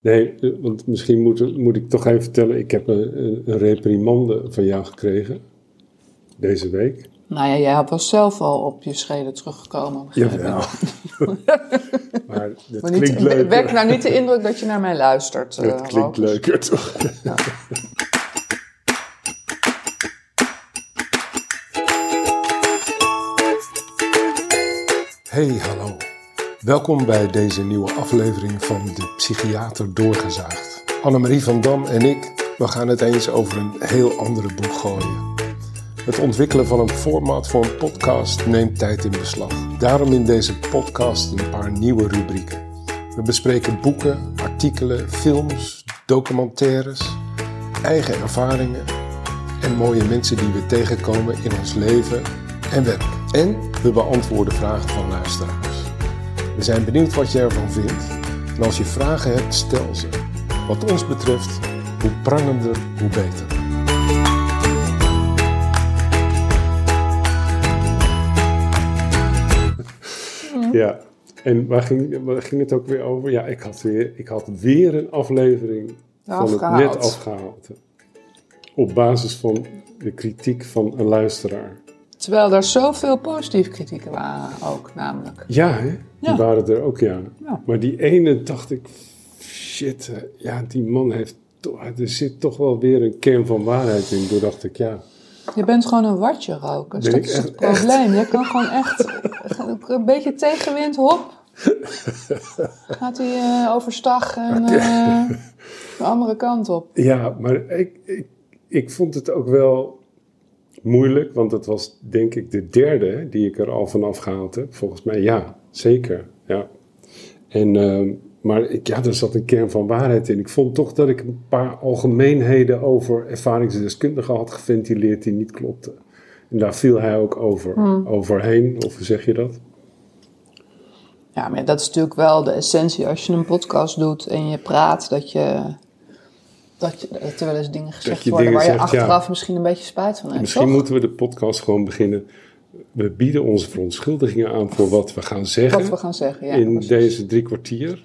Nee, eh, want misschien moet, moet ik toch even vertellen. Ik heb een, een- reprimande van jou gekregen. Deze week. Nou ja, jij was zelf al op je schreden teruggekomen. Jawel. maar Maar niet, klinkt leuker. wek nou niet de indruk dat je naar mij luistert. eh, dat klinkt leuker toch? Hey, hallo. Welkom bij deze nieuwe aflevering van De Psychiater Doorgezaagd. Annemarie van Dam en ik, we gaan het eens over een heel andere boek gooien. Het ontwikkelen van een format voor een podcast neemt tijd in beslag. Daarom in deze podcast een paar nieuwe rubrieken. We bespreken boeken, artikelen, films, documentaires, eigen ervaringen en mooie mensen die we tegenkomen in ons leven en werk. En we beantwoorden vragen van luisteraars. We zijn benieuwd wat je ervan vindt. En als je vragen hebt, stel ze. Wat ons betreft, hoe prangender, hoe beter. Ja, en waar ging, waar ging het ook weer over? Ja, ik had weer, ik had weer een aflevering van het net afgehaald. Op basis van de kritiek van een luisteraar. Terwijl er zoveel positieve kritieken waren ook, namelijk. Ja, hè? Die Ja. waren er ook, ja. Ja. Maar die ene dacht ik, shit, hè, ja, die man heeft, er zit toch wel weer een kern van waarheid in. Toen dacht ik, ja, Je bent gewoon een watje roken. Dat is het echt- probleem. Je kan gewoon echt een beetje tegenwind, hop. Gaat hij eh, overstag en eh, de andere kant op. Ja, maar ik, ik, ik vond het ook wel moeilijk, want het was denk ik de derde die ik er al vanaf gehaald heb. Volgens mij ja, zeker. Ja. En, ehm, maar ik, ja, er zat een kern van waarheid in. Ik vond toch dat ik een paar algemeenheden over ervaringsdeskundigen had geventileerd die niet klopten. En daar viel hij ook over, overheen, of hoe zeg je dat? Ja, maar dat is natuurlijk wel de essentie als je een podcast doet en je praat, dat je. Dat, je, dat er wel eens dingen gezegd je worden dingen waar je zegt, ja. achteraf misschien een beetje spijt van hebt. Misschien toch? moeten we de podcast gewoon beginnen. We bieden onze verontschuldigingen aan voor wat we gaan zeggen. Wat we gaan zeggen, ja. in precies. deze drie kwartier.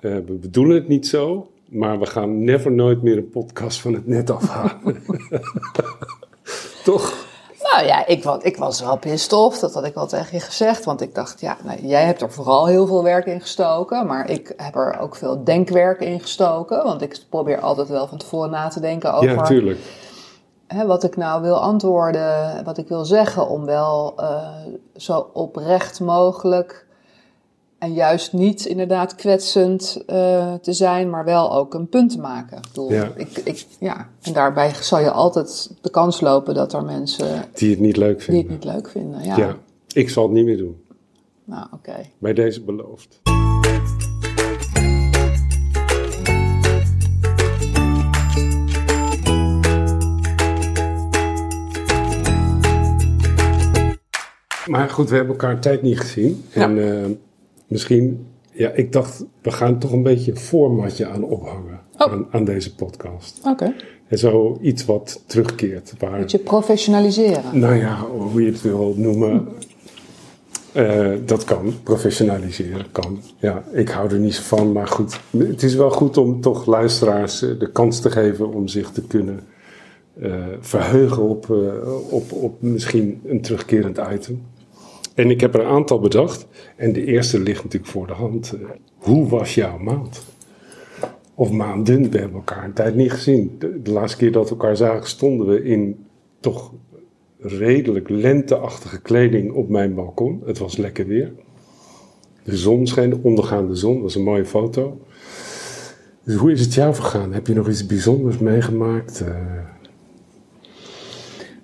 Eh, we bedoelen het niet zo, maar we gaan never nooit meer een podcast van het net afhalen. Toch? Nou ja, ik, was- ik was wel pissed off, dat had ik wel tegen je gezegd. Want ik dacht, ja, nou, jij hebt er vooral heel veel werk in gestoken. Maar ik heb er ook veel denkwerk in gestoken. Want ik probeer altijd wel van tevoren na te denken over Ja, tuurlijk. hè, wat ik nou wil antwoorden, wat ik wil zeggen. Om wel eh, zo oprecht mogelijk en juist niet inderdaad kwetsend eh, te zijn, maar wel ook een punt te maken. Ik bedoel, Ja. ik, ik, ja. En daarbij zal je altijd de kans lopen dat er mensen Die het niet leuk die vinden. het niet leuk vinden. Ja, ja. ik zal het niet meer doen. nou oké. Bij deze beloofd. Maar goed, we hebben elkaar een tijd niet gezien. En eh, misschien, ja, ik dacht, we gaan toch een beetje een formatje aan ophangen Oh. aan, aan deze podcast. Oké. En zo iets wat terugkeert. Waar, Moet je professionaliseren. nou ja, hoe je het wil noemen. eh, dat kan. Professionaliseren kan. Ja, ik hou er niet zo van. Maar goed, het is wel goed om toch luisteraars eh, de kans te geven om zich te kunnen eh, verheugen op, op, op misschien een terugkerend item. En ik heb er een aantal bedacht. En de eerste ligt natuurlijk voor de hand. Hoe was jouw maand? Of maanden, we hebben elkaar een tijd niet gezien. De, de laatste keer dat we elkaar zagen, stonden we in toch redelijk lenteachtige kleding op mijn balkon. Het was lekker weer. De zon scheen, de ondergaande zon, dat was een mooie foto. Dus hoe is het jou vergaan? Heb je nog iets bijzonders meegemaakt? Eh,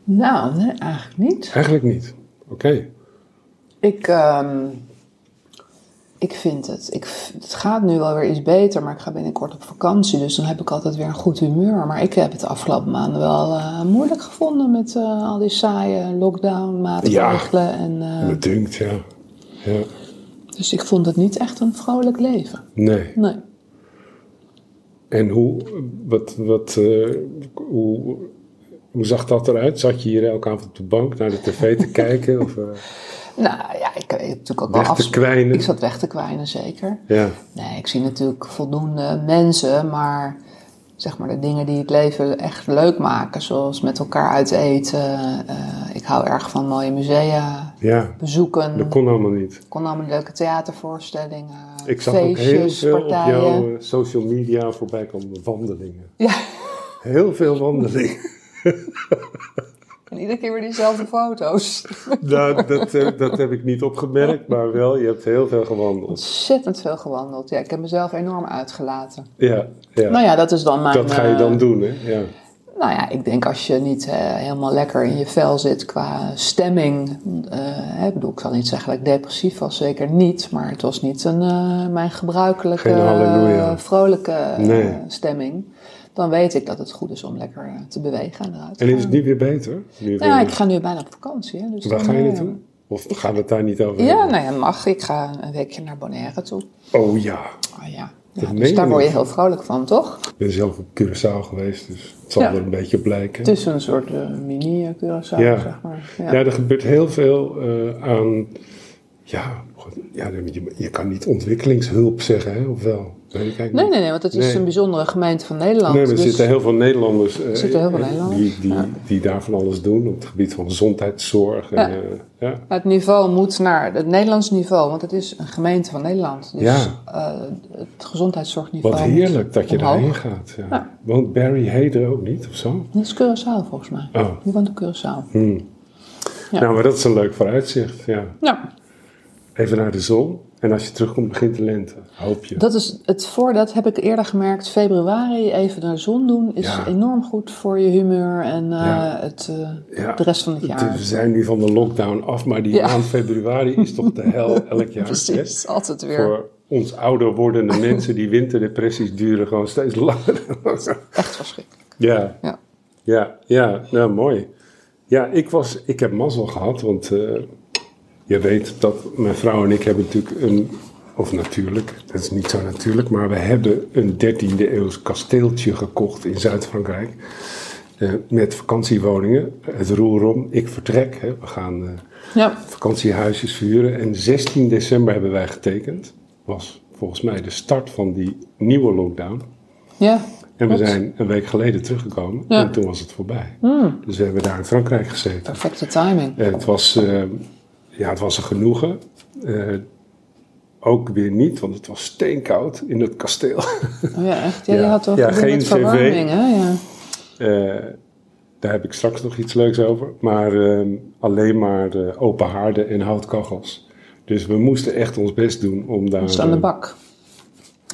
Nou, nee, eigenlijk niet. eigenlijk niet. Oké. Ik, ehm, ik vind het. Ik, het gaat nu wel weer iets beter, maar ik ga binnenkort op vakantie. Dus dan heb ik altijd weer een goed humeur. Maar ik heb het de afgelopen maanden wel eh, moeilijk gevonden met eh, al die saaie lockdown maatregelen. En, Me dunkt, ja. ja. dus ik vond het niet echt een vrolijk leven. Nee. Nee. En hoe, wat, wat, hoe, hoe zag dat eruit? Zat je hier elke avond op de bank naar de tv te kijken? Of, Nou ja, ik, ik heb natuurlijk ook Weg wel te kwijnen. Ik zat weg te kwijnen, zeker. Ja, Nee, ik zie natuurlijk voldoende mensen, maar zeg maar de dingen die het leven echt leuk maken, zoals met elkaar uit eten. eh, ik hou erg van mooie musea ja, bezoeken. dat kon allemaal niet. Ik kon allemaal leuke theatervoorstellingen, Ik zag ook heel veel op partijen. jouw eh, social media voorbij komen wandelingen. Ja, Heel veel wandelingen. en iedere keer weer diezelfde foto's. nou, dat, eh, dat heb ik niet opgemerkt, maar wel, je hebt heel veel gewandeld. Ontzettend veel gewandeld. Ja, ik heb mezelf enorm uitgelaten. Ja, ja. Nou ja, dat is dan mijn... dat ga je eh, dan doen, hè? Ja. Nou ja, ik denk als je niet eh, helemaal lekker in je vel zit qua stemming. ik bedoel, ik zal niet zeggen dat ik depressief was, zeker niet. Maar het was niet een, mijn gebruikelijke, vrolijke Nee. stemming. Dan weet ik dat het goed is om lekker eh, te bewegen en eruit te En is het niet weer beter? Nu Nou ja, weer- ik ga nu bijna op vakantie. Hè, dus Waar ga je eh, naartoe? Of gaan we het daar niet over Ja, hebben? nou mag. Ik ga een weekje naar Bonaire toe. Oh ja, Oh, ja. Dus daar word je heel vrolijk van, toch? ik ben zelf op Curaçao geweest, dus het zal Ja. er een beetje op lijken. Het is een soort eh, mini-Curaçao, Ja. zeg maar. Ja. er gebeurt heel veel aan. Ja, ja, je, je kan niet ontwikkelingshulp zeggen, hè? of wel? Nee, niet. nee, nee, want het is Nee. een bijzondere gemeente van Nederland. Nee, maar er dus- zitten heel veel Nederlanders, eh, zitten heel veel Nederlanders, Die, die, ja. die daar van alles doen op het gebied van gezondheidszorg. En, Ja. eh, ja. Het niveau moet naar het Nederlands niveau, want het is een gemeente van Nederland. Dus Ja. eh, het gezondheidszorgniveau. Wat heerlijk dat je omhoog. daarheen gaat. Woont Barry Heder ook niet, of zo? Dat is Curaçao volgens mij. Oh. Die woont op Curaçao. Hmm. Nou, maar dat is een leuk vooruitzicht. Ja. Ja, Even naar de zon. En als je terugkomt, begint de lente. Hoop je. dat is het voor, dat heb ik eerder gemerkt. Februari even naar zon doen is Ja. enorm goed voor je humeur en eh, Ja. het, eh, Ja. de rest van het Het- jaar. We zijn nu van de lockdown af, maar die maand februari is toch de hel elk jaar. Precies, hè? altijd weer. Voor ons ouder wordende mensen, die winterdepressies duren gewoon steeds langer. Echt verschrikkelijk. ja, Ja. ja, ja, nou mooi. Ja, ik, was, ik heb mazzel gehad, want eh, je weet dat mijn vrouw en ik hebben natuurlijk een, of natuurlijk, dat is niet zo natuurlijk, maar we hebben een 13e eeuws kasteeltje gekocht in Zuid-Frankrijk. eh, met vakantiewoningen, het roer om, ik vertrek, hè, we gaan... eh, Ja, vakantiehuisjes verhuren. En 16 december hebben wij getekend. Was volgens mij de start van die nieuwe lockdown. ja. En we zijn een week geleden teruggekomen. Ja. En toen was het voorbij. Hmm, Dus we hebben daar in Frankrijk gezeten. perfecte timing. En het was, eh, ja, het was een genoegen. Eh, ook weer niet, want het was steenkoud in het kasteel. Oh ja, echt? Ja, Ja. je had toch Ja, geen cv. verwarming, hè? Ja. Eh, daar heb ik straks nog iets leuks over. Maar eh, alleen maar eh, open haarden en houtkachels. Dus we moesten echt ons best doen om daar... Is aan de bak.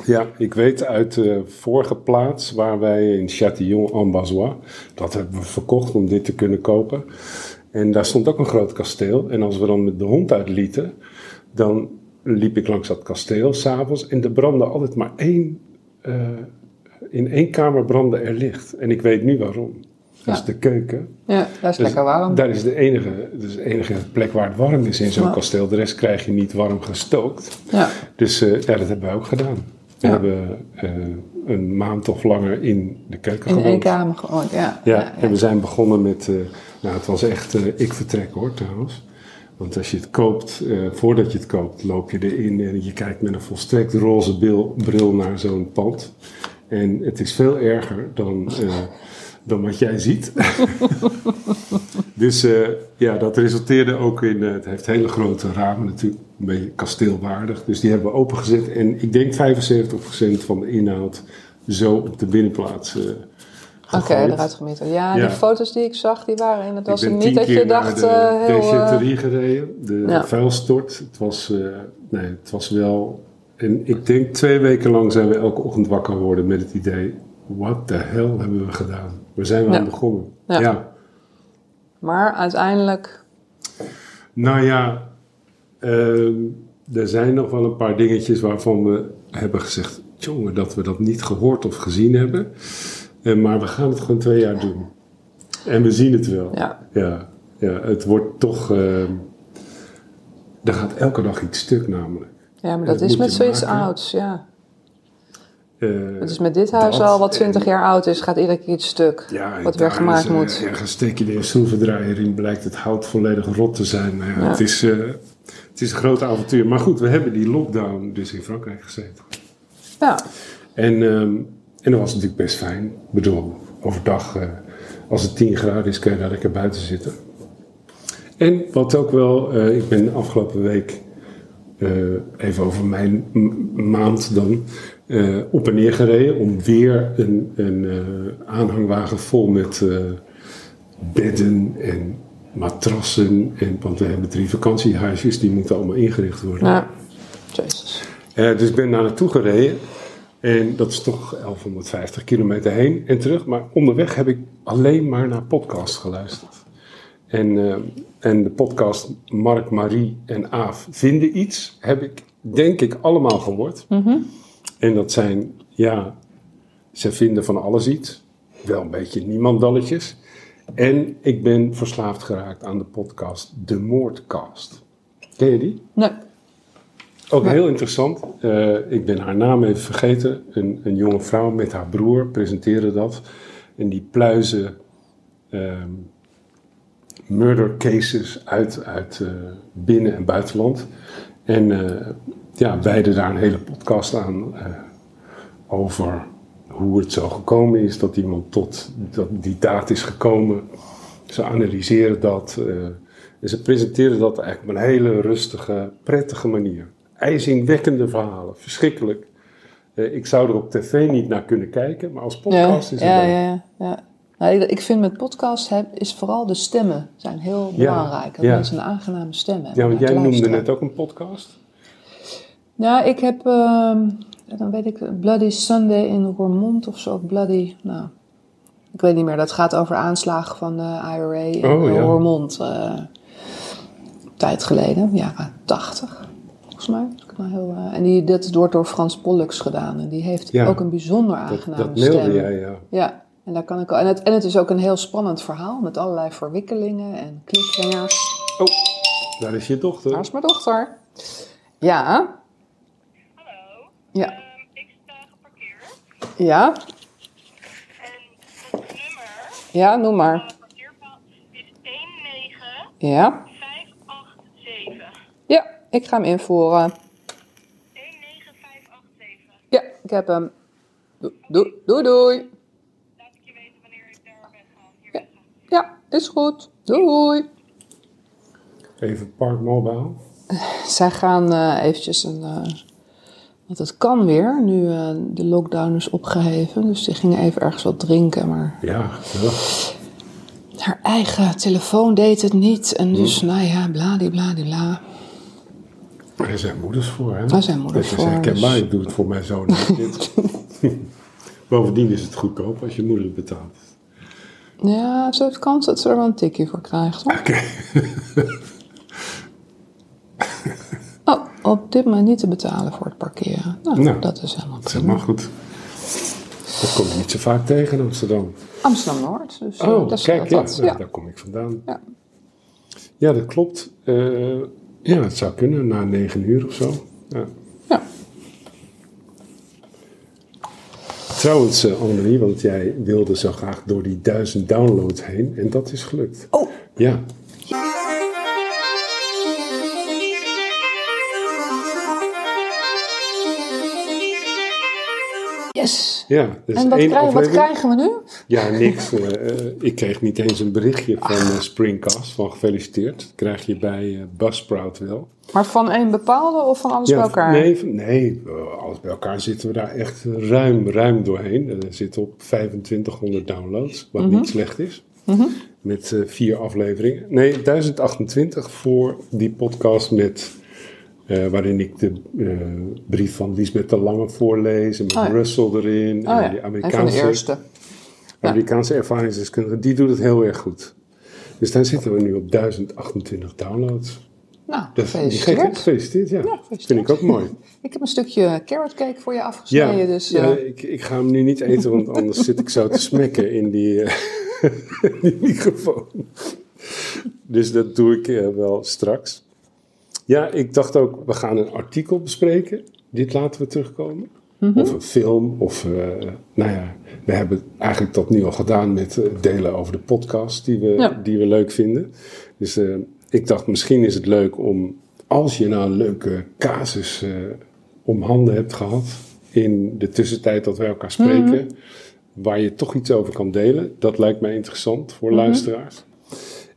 Ja, ik weet uit de vorige plaats waar wij in Châtillon-en-Bazois, dat hebben we verkocht om dit te kunnen kopen. En daar stond ook een groot kasteel. En als we dan met de hond uitlieten, dan liep ik langs dat kasteel s'avonds en er brandde altijd maar één, eh, in één kamer brandde er licht. En ik weet nu waarom. Dat is de keuken. Ja, dat is Dus lekker warm. Daar is de enige, dus de enige plek waar het warm is in zo'n Ja. kasteel. De rest krijg je niet warm gestookt. Ja. Dus eh, ja, dat hebben wij ook gedaan. We Ja. hebben eh, een maand of langer in de keuken In één gewoond. kamer gewoon, ja. Ja, en we zijn begonnen met, nou het was echt, eh, ik vertrek hoor trouwens. Want als je het koopt, eh, voordat je het koopt, loop je erin en je kijkt met een volstrekt roze bil- bril naar zo'n pand. En het is veel erger dan, eh, dan wat jij ziet. dus ja, dat resulteerde ook in, het heeft hele grote ramen natuurlijk, een beetje kasteelwaardig. Dus die hebben we opengezet en ik denk 75% van de inhoud zo op de binnenplaats Oké, gegooid. eruit gemieterd. Ja, Ja. die foto's die ik zag, die waren in. Het was ik ben niet dat je dacht, de eh, heel... eh, gereden, de Ja. vuilstort. Het was, eh, nee, het was wel... En ik denk twee weken lang zijn we elke ochtend wakker geworden met het idee... What the hell hebben we gedaan? Waar zijn we Ja. aan begonnen? Ja. maar uiteindelijk... Nou ja, ehm, er zijn nog wel een paar dingetjes waarvan we hebben gezegd... Jongen, dat we dat niet gehoord of gezien hebben. Eh, maar we gaan het gewoon twee jaar doen. En we zien het wel. Ja, Ja, ja het wordt toch. ehm er gaat elke dag iets stuk, namelijk. ja maar dat dat is met zoiets maken. ouds, ja. Eh, Dus met dit huis al, wat en- 20 jaar oud is, gaat iedere keer iets stuk. Ja, wat weer gemaakt is, eh, moet. Ergens steek je een schroevendraaier in, blijkt het hout volledig rot te zijn. Nou ja, Ja. Het, is, eh, het is een groot avontuur. Maar goed, we hebben die lockdown dus in Frankrijk gezeten. Ja, En, ehm, en dat was natuurlijk best fijn. Ik bedoel, overdag, eh, als het 10 graden is, kun je daar lekker buiten zitten. En wat ook wel, eh, ik ben afgelopen week, eh, even over mijn maand dan, op en neer gereden om weer een, een aanhangwagen vol met bedden en matrassen. En, want we hebben drie vakantiehuisjes, die moeten allemaal ingericht worden. ja. Jezus. Dus ik ben daar naartoe gereden. En dat is toch 1150 kilometer heen en terug. Maar onderweg heb ik alleen maar naar podcast geluisterd. En, eh, en de podcast Mark, Marie en Aaf vinden iets. Heb ik denk ik allemaal gehoord. En dat zijn, ja, ze vinden van alles iets. Wel een beetje niemandalletjes. En ik ben verslaafd geraakt aan de podcast De Moordcast. Ken je die? Nee. Ook heel interessant. Eh, ik ben haar naam even vergeten. Een, een jonge vrouw met haar broer presenteerde dat. En die pluizen ehm, murder cases uit, uit eh, binnen- en buitenland. En eh, ja, wijden daar een hele podcast aan over hoe het zo gekomen is dat iemand tot dat die daad is gekomen. Ze analyseren dat. en ze presenteren dat eigenlijk op een hele rustige, prettige manier. IJzingwekkende verhalen, verschrikkelijk. Eh, ik zou er op tv niet naar kunnen kijken, maar als Ja, podcast is het ja, wel. ja, ja, ja. Nou, ik- ik vind met podcast heb, is vooral de stemmen zijn heel Ja, belangrijk. Dat mensen een aangename stem hebben. Ja, want jij noemde net ook een podcast. Ja, ik heb, ehm, dan weet ik, Bloody Sunday in Roermond of zo. Bloody, nou, ik weet niet meer. Dat gaat over aanslagen van de IRA in Oh, ja. Roermond. eh, tijd geleden, jaren 80, volgens mij. Nou heel, eh, en die, dat wordt door Frans Pollux gedaan. En die heeft Ja. ook een bijzonder Dat, aangename dat mailde stem. jij, ja. Ja, en, daar kan ik, en, het, en het is ook een heel spannend verhaal met allerlei verwikkelingen en cliffhangers. Oh, daar is je dochter. Waar is mijn dochter? Ja, Hallo, ja, Ehm, ik sta geparkeerd ja, en het nummer ja, noem van maar. het parkeerpaal is 19587. Ja, ja, ik ga hem invoeren. 19587. Ja, ik heb hem. Doei, doei, doei. doei. Laat ik je weten wanneer ik daar ben gaan. Hier Ja. ben gaan. Ja, is goed. Doei. Even Park Mobile. Zij gaan eh, eventjes een... eh, want het kan weer, nu eh, de lockdown is opgeheven. Dus die gingen even ergens wat drinken, maar Ja, ja. haar eigen telefoon deed het niet. En dus, nou ja, bladibladibla. Er zijn moeders voor, hè? Daar zijn moeders Dat is voor, dus- Ik doe het voor mijn zoon. Bovendien is het goedkoop als je moeder het betaalt. Ja, ze heeft kans dat ze er wel een tikje voor krijgt, hoor. Oké. Oh, op dit moment niet te betalen voor het parkeren. Nou, Nou, dat is helemaal Zeg prima. maar goed. Dat kom je niet zo vaak tegen in Amsterdam. Amsterdam-Noord, dus eh, Oh, dat kijk, scheelt ja, dat. nou, Ja. daar kom ik vandaan. Ja. Ja, dat klopt. Eh, ja, het zou kunnen, na negen uur of zo. Ja. Ja. Trouwens, Annemarie, want jij wilde zo graag door die duizend downloads heen. En dat is gelukt. Oh, Ja. Ja, dus En wat, één krijgen, wat krijgen we nu? Ja, niks. Eh, eh, ik kreeg niet eens een berichtje van eh, Springcast van gefeliciteerd. Dat krijg je bij eh Buzzsprout wel. Maar van een bepaalde of van alles bij elkaar? Nee, nee, alles bij elkaar zitten we daar echt ruim, ruim doorheen. Er zitten op 2500 downloads, wat Mhm. niet slecht is. Met eh, vier afleveringen. Nee, 1028 voor die podcast met... eh, waarin ik de eh, brief van Lisbeth de Lange voorlees. En met Oh ja. Russell erin. Oh en ja, die en Amerikaanse, ervaringsdeskundige. Die doet het heel erg goed. Dus daar zitten we nu op 1028 downloads. Nou, Dat, die gefeliciteerd. geeft gefeliciteerd, ja. gefeliciteerd. Vind ik ook mooi. Ik heb een stukje carrot cake voor je afgesneden, Ja, dus... ja eh, ik, ik ga hem nu niet eten, want anders zit ik zo te smekken in die, eh, die microfoon. Dus dat doe ik wel straks. Ja, ik dacht ook, we gaan een artikel bespreken. Dit laten we terugkomen. Of een film. Of, eh, nou ja, we hebben eigenlijk dat nu al gedaan met eh, delen over de podcast die we, Ja. die we leuk vinden. Dus eh, ik dacht, misschien is het leuk om, als je nou een leuke casus om handen hebt gehad, in de tussentijd dat wij elkaar spreken, waar je toch iets over kan delen. Dat lijkt mij interessant voor luisteraars.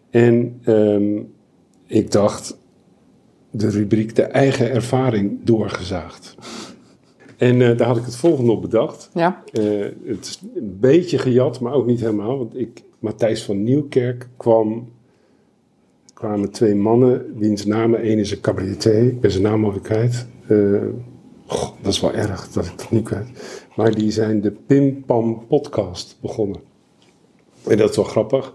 En ehm, ik dacht, de rubriek de eigen ervaring doorgezaagd. En eh, daar had ik het volgende op bedacht. Ja. Eh, het is een beetje gejat, maar ook niet helemaal. Want ik, Matthijs van Nieuwkerk kwam, kwamen twee mannen, wiens namen, één is een cabaretier, ik ben zijn naam alweer kwijt. Eh, goh, dat is wel erg dat ik dat niet kwijt. Maar die zijn de Pim Pam podcast begonnen. En dat is wel grappig,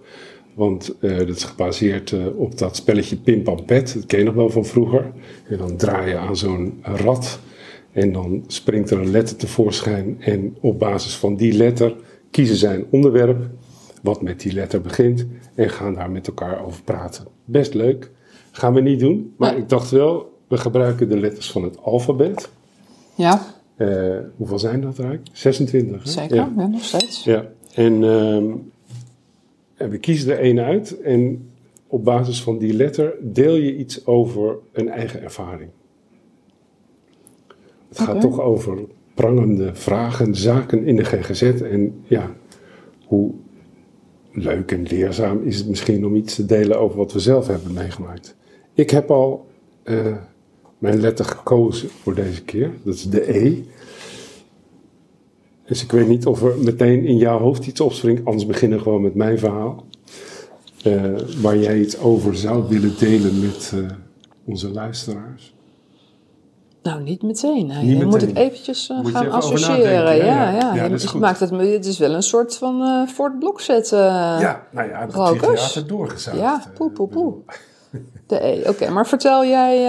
want eh, dat is gebaseerd eh, op dat spelletje Pim Pam Pet. Dat ken je nog wel van vroeger. En dan draai je aan zo'n rad en dan springt er een letter tevoorschijn. En op basis van die letter kiezen zij een onderwerp wat met die letter begint en gaan daar met elkaar over praten. Best leuk. Gaan we niet doen, maar ik dacht wel, we gebruiken de letters van het alfabet. Ja, Eh, hoeveel zijn dat eigenlijk? 26. Hè? zeker. Ja. Ja. nog steeds. Ja, en, ehm, en we kiezen er één uit en op basis van die letter deel je iets over een eigen ervaring. Het gaat toch over prangende vragen, zaken in de GGZ en ja, hoe leuk en leerzaam is het misschien om iets te delen over wat we zelf hebben meegemaakt. Ik heb al eh, mijn letter gekozen voor deze keer, dat is de E. Dus ik weet niet of er meteen in jouw hoofd iets opspringt. Anders beginnen we gewoon met mijn verhaal. Eh, waar jij iets over zou willen delen met eh, onze luisteraars. Nou, niet meteen. Nee. Niet moet ik eventjes eh, Moet gaan even associëren. ja, ja. Dat is het, goed. maakt het, het is wel een soort van eh voor het blok zetten. ja, nou ja, Rokers? psychiater doorgezaagd. Ja, poe, poe, poe. De E. Oké, maar vertel jij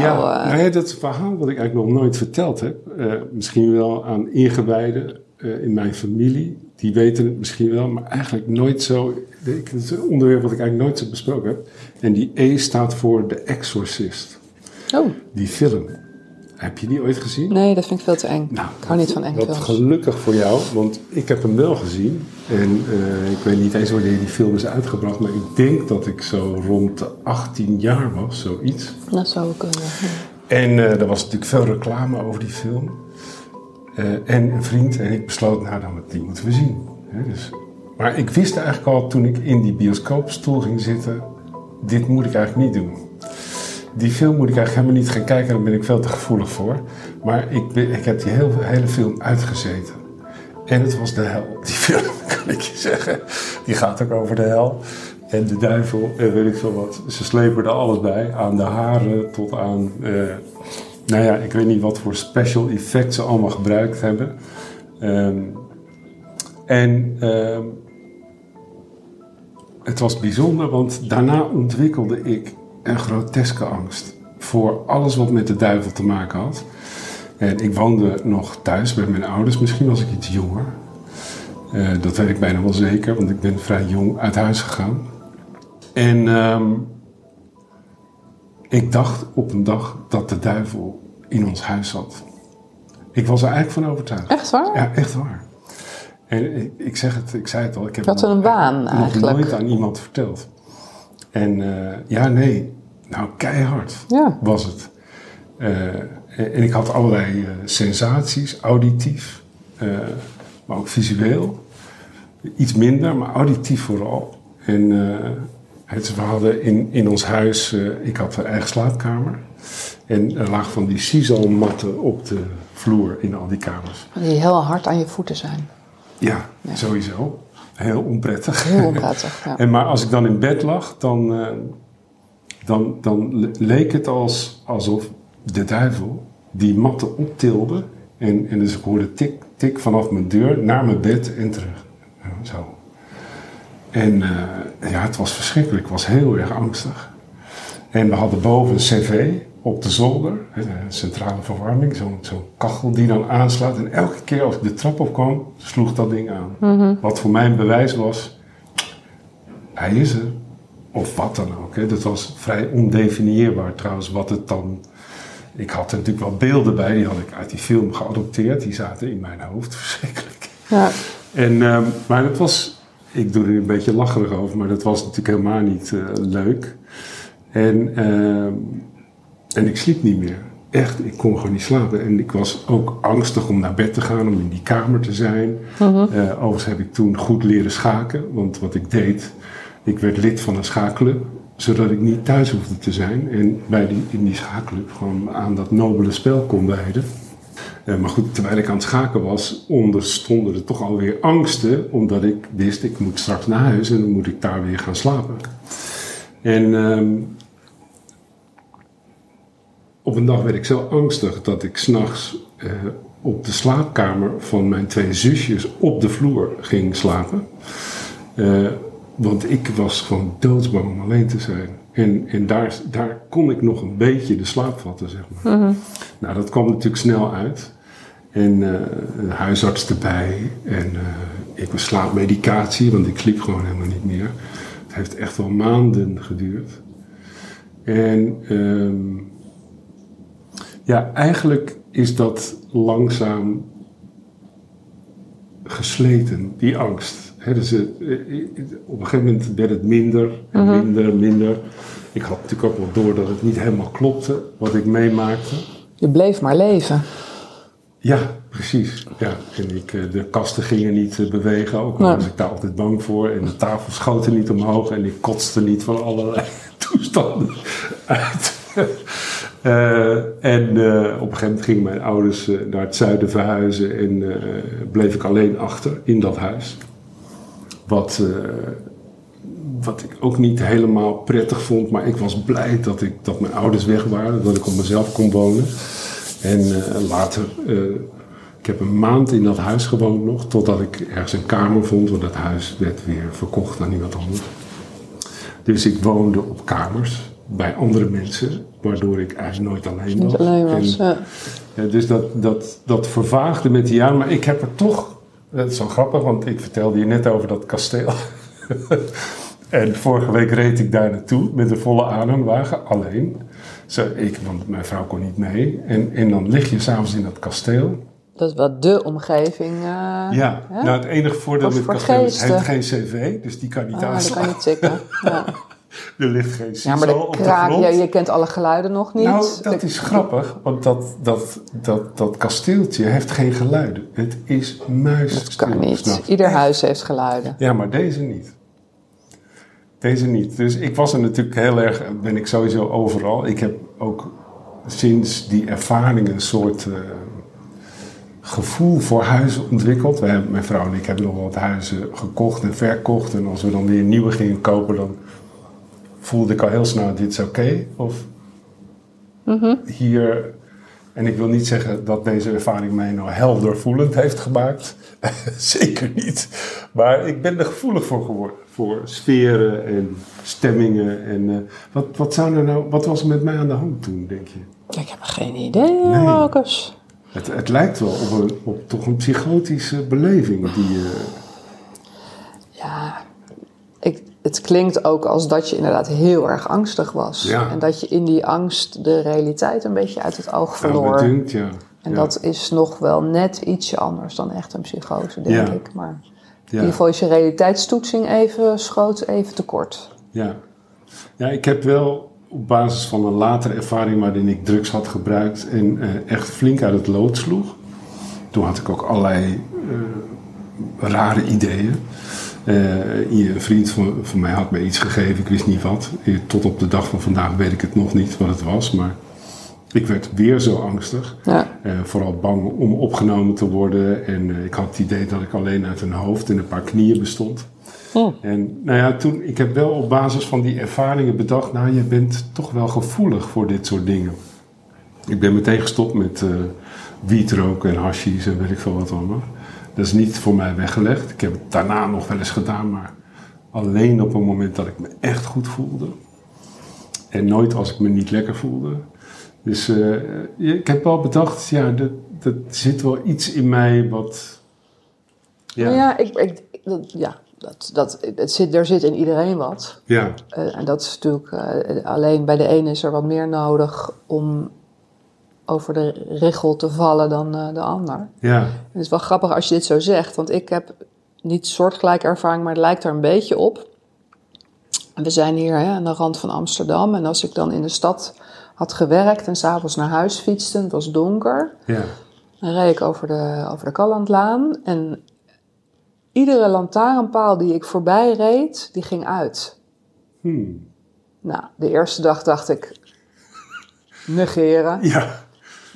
ja, nou ja, dat verhaal wat ik eigenlijk nog nooit verteld heb. eh, misschien wel aan ingewijden eh, in mijn familie. Die weten het misschien wel, maar eigenlijk nooit zo. Ik- Het is een onderwerp wat ik eigenlijk nooit zo besproken heb. En die E staat voor de Exorcist. Oh, Die film. Heb je die ooit gezien? nee, dat vind ik veel te eng. Nou, ik hou niet van Wat films. gelukkig voor jou, want ik heb hem wel gezien. En eh, ik weet niet eens wanneer die film is uitgebracht, maar ik denk dat ik zo rond de 18 jaar was, zoiets. Dat zou kunnen. ja. En eh, er was natuurlijk veel reclame over die film. Eh, en een vriend en ik besloot, nou dan die moeten we zien. Dus. Maar ik wist eigenlijk al toen ik in die bioscoopstoel ging zitten, dit moet ik eigenlijk niet doen. Die film moet ik eigenlijk helemaal niet gaan kijken, daar ben ik veel te gevoelig voor. Maar ik, ik heb die heel, hele film uitgezeten. En het was de hel, die film, kan ik je zeggen. Die gaat ook over de hel. En de duivel en weet ik veel wat. Ze slepen er alles bij. Aan de haren tot aan... eh, nou ja, ik weet niet wat voor special effects ze allemaal gebruikt hebben. Ehm, en ehm, het was bijzonder, want daarna ontwikkelde ik een groteske angst. Voor alles wat met de duivel te maken had. En ik woonde nog thuis met mijn ouders. Misschien was ik iets jonger. Eh, dat weet ik bijna wel zeker, want ik ben vrij jong uit huis gegaan. En ehm, ik dacht op een dag dat de duivel in ons huis zat. Ik was er eigenlijk van overtuigd. Echt waar? Ja, echt waar. En ik, zeg het, ik zei het al, ik heb het een nog- waan nog eigenlijk. nooit aan iemand verteld. En eh, ja, nee, nou keihard Ja. was het. Eh, en ik had allerlei eh, sensaties, auditief, eh, maar ook visueel. Iets minder, maar auditief vooral. En het, we hadden in, in ons huis, ik had een eigen slaapkamer. En er lagen van die sisal-matten op de vloer in al die kamers. Die heel hard aan je voeten zijn. Ja, sowieso. Heel onprettig. Heel onprettig. Ja. En maar als ik dan in bed lag, dan, dan, dan le- leek het als, alsof de duivel die matten optilde. En, en dus ik hoorde tik, tik vanaf mijn deur naar mijn bed en terug. Zo. En eh, ja, het was verschrikkelijk. Ik was heel erg angstig. En we hadden boven een cv op de zolder, centrale verwarming, zo'n zo'n kachel die dan aanslaat. En elke keer als ik de trap op kwam, sloeg dat ding aan. Wat voor mij een bewijs was, hij is er. Of wat dan ook. Hè. Dat was vrij ondefinieerbaar trouwens, wat het dan ik had er natuurlijk wel beelden bij, die had ik uit die film geadopteerd. Die zaten in mijn hoofd, verschrikkelijk. Ja. En, ehm, maar het was, ik doe er een beetje lacherig over, maar dat was natuurlijk helemaal niet eh, leuk. En, ehm, en ik sliep niet meer. Echt, ik kon gewoon niet slapen. En ik was ook angstig om naar bed te gaan, om in die kamer te zijn. Eh, overigens heb ik toen goed leren schaken. Want wat ik deed, ik werd lid van een schaakclub. Zodat ik niet thuis hoefde te zijn. En bij die, in die schaakclub gewoon aan dat nobele spel kon wijden. Eh, maar goed, terwijl ik aan het schaken was, onderstonden er toch alweer angsten. Omdat ik wist, ik moet straks naar huis en dan moet ik daar weer gaan slapen. En ehm, op een dag werd ik zo angstig dat ik s'nachts eh op de slaapkamer van mijn twee zusjes op de vloer ging slapen. Eh, want ik was gewoon doodsbang om alleen te zijn. En, en daar, daar kon ik nog een beetje de slaap vatten, zeg maar. Nou, dat kwam natuurlijk snel uit. En eh, een huisarts erbij. En eh, ik was slaapmedicatie, want ik sliep gewoon helemaal niet meer. Het heeft echt wel maanden geduurd. En ehm, ja, eigenlijk is dat langzaam gesleten, die angst. Dus, eh, eh, op een gegeven moment werd het minder en minder en minder. Ik had natuurlijk ook wel door dat het niet helemaal klopte wat ik meemaakte. Je bleef maar leven. Ja, precies. Ja. En ik, eh, de kasten gingen niet eh, bewegen, ook al was ik daar altijd bang voor. En de tafel schoten niet omhoog en ik kotste niet van allerlei toestanden uit. Eh, en eh, op een gegeven moment gingen mijn ouders eh, naar het zuiden verhuizen en eh, bleef ik alleen achter in dat huis. Wat, eh, wat ik ook niet helemaal prettig vond, maar ik was blij dat, ik, dat mijn ouders weg waren, dat ik op mezelf kon wonen. En eh, later, eh, ik heb een maand in dat huis gewoond nog, totdat ik ergens een kamer vond, want dat huis werd weer verkocht aan iemand anders. Dus ik woonde op kamers bij andere mensen, waardoor ik eigenlijk nooit alleen was. Niet alleen was. En, ja. ja, dus dat, dat, dat vervaagde met de jaren, maar ik heb er toch, dat is zo grappig, want ik vertelde je net over dat kasteel. en vorige week reed ik daar naartoe met een volle aanhangwagen, alleen. Zo, ik, want mijn vrouw kon niet mee. En, en dan lig je s'avonds in dat kasteel. Dat is wel de omgeving. eh, Ja, hè? nou het enige voordeel Voor- met het kasteel is, het heeft geen cv, dus die kan niet Ah, dat kan niet tikken. Ja. Er ligt geen ja, maar de op de kraak, ja, je kent alle geluiden nog niet. Nou, dat De- is grappig, want dat, dat, dat, dat kasteeltje heeft geen geluiden. Het is muisstil. Dat kan niet. s'nachts. Ieder huis heeft geluiden. Ja, maar deze niet. Deze niet. Dus ik was er natuurlijk heel erg, ben ik sowieso overal. Ik heb ook sinds die ervaring een soort eh, gevoel voor huizen ontwikkeld. Wij, mijn vrouw en ik hebben nog wat huizen gekocht en verkocht. En als we dan weer nieuwe gingen kopen, dan voelde ik al heel snel, dit is oké. Of hier, en ik wil niet zeggen dat deze ervaring mij nou helder voelend heeft gemaakt. Zeker niet. Maar ik ben er gevoelig voor geworden. Voor sferen en stemmingen. En eh, wat, wat, zou er nou, wat was er met mij aan de hand toen, denk je? Ja, ik heb geen idee, Nee. Marcus. Het, het lijkt wel op, een, op toch een psychotische beleving die... eh, Ja, ik, het klinkt ook als dat je inderdaad heel erg angstig was. Ja. En dat je in die angst de realiteit een beetje uit het oog verloor. dunkt, ja. en ja. dat is nog wel net ietsje anders dan echt een psychose, denk Ja. ik. Maar in ja. ieder geval is je realiteitstoetsing even, schoot even tekort. Ja. ja, ik heb wel op basis van een latere ervaring waarin ik drugs had gebruikt en eh, echt flink uit het lood sloeg. Toen had ik ook allerlei eh, rare ideeën. Eh, een vriend van, van mij had me iets gegeven, ik wist niet wat. Eh, Tot op de dag van vandaag weet ik het nog niet wat het was, maar ik werd weer zo angstig. Ja. Eh, vooral bang om opgenomen te worden. En ik had het idee dat ik alleen uit een hoofd en een paar knieën bestond. Oh. En nou ja, toen, ik heb wel op basis van die ervaringen bedacht, nou je bent toch wel gevoelig voor dit soort dingen. Ik ben meteen gestopt met eh wietroken en hashies en weet ik veel wat allemaal. Dat is niet voor mij weggelegd. Ik heb het daarna nog wel eens gedaan, maar alleen op een moment dat ik me echt goed voelde. En nooit als ik me niet lekker voelde. Dus eh, ik heb wel bedacht, ja, dat, dat zit wel iets in mij wat... Ja, Nou ja, ik, ik, dat, ja dat, dat, het zit, er zit in iedereen wat. ja, Eh, en dat is natuurlijk, eh, alleen bij de ene is er wat meer nodig om over de richel te vallen dan eh, de ander. Ja, Het is wel grappig als je dit zo zegt, want ik heb niet soortgelijke ervaring, maar het lijkt er een beetje op. We zijn hier hè, aan de rand van Amsterdam en als ik dan in de stad had gewerkt en s'avonds naar huis fietste, het was donker, ja. dan reed ik over de, over de Kallandlaan en iedere lantaarnpaal die ik voorbij reed, die ging uit. Hmm. Nou, de eerste dag dacht ik, negeren. Ja,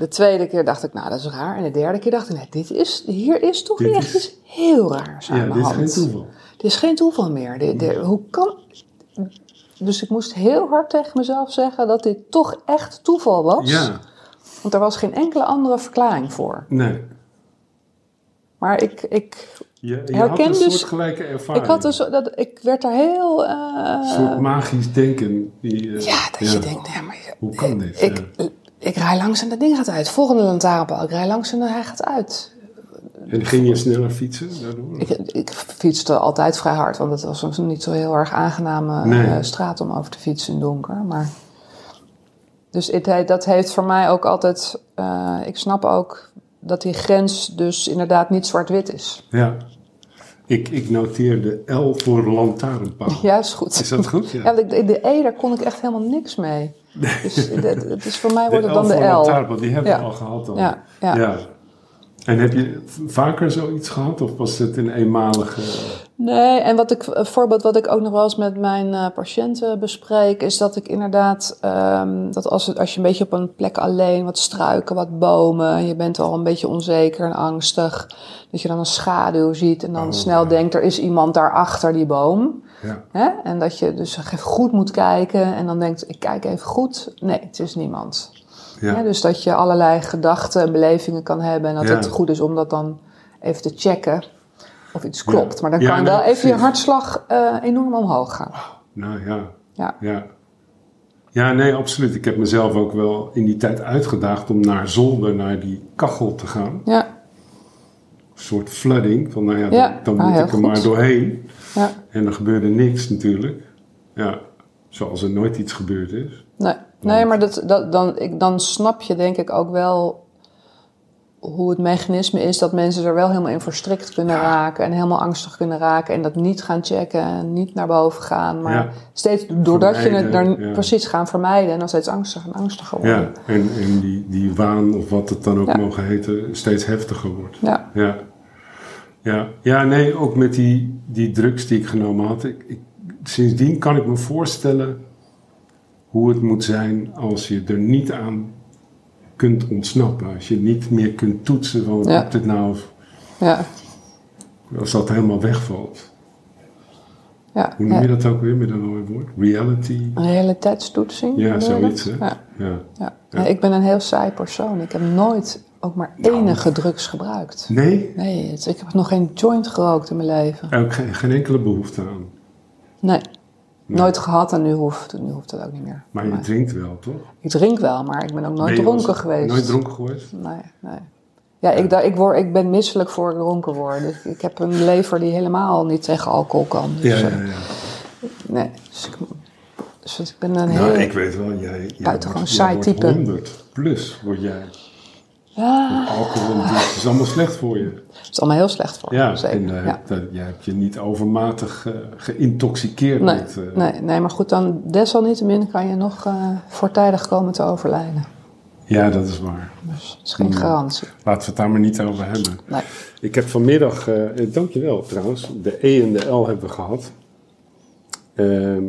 De tweede keer dacht ik, nou dat is raar. En de derde keer dacht ik, nee, dit is, hier is toch Dit echt is- iets heel raars aan ja de dit is hand. geen toeval. Dit is geen toeval meer. Dit- hoe kan... Dus ik moest heel hard tegen mezelf zeggen dat dit toch echt toeval was. Ja, Want er was geen enkele andere verklaring voor. nee. Maar ik, ik, Je, je Herken had een dus- soortgelijke ervaring. ik, had dus, dat, ik werd daar heel... eh, Een soort magisch denken. Die, eh, ja, dat je denkt, nee, maar... Hoe kan dit? Ik, ik rij langs en dat ding gaat uit. Volgende lantaarnpaal. Ik rij langs en hij gaat uit. En ging je sneller fietsen daardoor? Ik, ik fietste altijd vrij hard, want het was een niet zo heel erg aangename Nee. eh, straat om over te fietsen in donker. Maar... Dus het, he- dat heeft voor mij ook altijd. eh, ik snap ook dat die grens dus inderdaad niet zwart-wit is. Ja. Ik, ik noteer de L voor lantaarnpaal. Ja, is goed. Is dat goed? Ja, want ik- de, de E, daar kon ik echt helemaal niks mee. Dus het, het is voor mij wordt het dan de L. lantaarnpaal, die hebben Ja. we al gehad dan. Ja, ja. En heb je vaker zoiets gehad? Of was het een eenmalige... Nee, en wat ik, een voorbeeld wat ik ook nog wel eens met mijn eh, patiënten bespreek, is dat ik inderdaad, ehm, dat als, als je een beetje op een plek alleen, wat struiken, wat bomen, en je bent al een beetje onzeker en angstig, dat je dan een schaduw ziet en dan Oh, snel ja. denkt, er is iemand daar achter die boom. Ja. Hè? En dat je dus even goed moet kijken en dan denkt, ik kijk even goed. Nee, het is niemand. Ja. Dus dat je allerlei gedachten en belevingen kan hebben. En dat het goed is om dat dan even te checken of iets klopt. Maar dan Ja, kan wel even je hartslag eh, enorm omhoog gaan. Nou ja. Ja. ja. Ja, nee, absoluut. Ik heb mezelf ook wel in die tijd uitgedaagd om naar zolder, naar die kachel te gaan. Ja, Een soort flooding. Van nou ja, Ja, dan, dan ah, moet ik er goed. maar doorheen. ja. En er gebeurde niks natuurlijk. Ja, zoals er nooit iets gebeurd is. Nee, nee maar dat, dat, dan, ik, dan snap je denk ik ook wel hoe het mechanisme is dat mensen er wel helemaal in verstrikt kunnen raken en helemaal angstig kunnen raken en dat niet gaan checken en niet naar boven gaan, maar Ja. steeds doordat je het daar ja. precies gaan vermijden en dan steeds angstiger en angstiger worden. Ja, en, en die, die waan, of wat het dan ook mogen heten, steeds heftiger wordt. Ja. Ja, ja. ja nee, ook met die, die drugs die ik genomen had. Ik, ik, sindsdien kan ik me voorstellen hoe het moet zijn als je er niet aan kunt ontsnappen. Als je niet meer kunt toetsen van Ja. dit nou, Ja, als dat helemaal wegvalt. ja. Hoe noem je dat ook weer met een mooi woord? Reality? Een realiteitstoetsing? Ja, zoiets hè? Ja. Ja. Ik ben een heel saai persoon. Ik heb nooit ook maar Nou. enige drugs gebruikt. Nee, Nee, het- ik heb nog geen joint gerookt in mijn leven. ook geen, geen enkele behoefte aan. Nee. Nooit gehad en nu hoeft, nu hoeft dat ook niet meer. Maar je drinkt wel, toch? Ik drink wel, maar ik ben ook nooit Ben dronken geweest. Nooit dronken geweest? Nee, nee. Ja, ik, ik, word, ik ben misselijk voor ik dronken word. Ik, ik heb een lever die helemaal niet tegen alcohol kan. Dus, Ja, eh, ja, ja. Nee, dus ik, dus ik ben een Nou, heel... ik weet wel, jij, jij Buitengewoon saai type. 100 plus word jij. Ja, Alcohol en drugs is allemaal slecht voor je. het is allemaal heel slecht voor me, Ja, zeker. en eh, ja. dat, jij hebt je niet overmatig eh, geïntoxiceerd Nee, met... eh, nee, nee, maar goed, dan desalniettemin kan je nog voortijdig komen te overlijden. Ja, dat is waar. Dus het is geen Hmm. garantie. Laten we het daar maar niet over hebben. Nee. Ik heb vanmiddag, dankjewel trouwens, de E en de L hebben we gehad. Ehm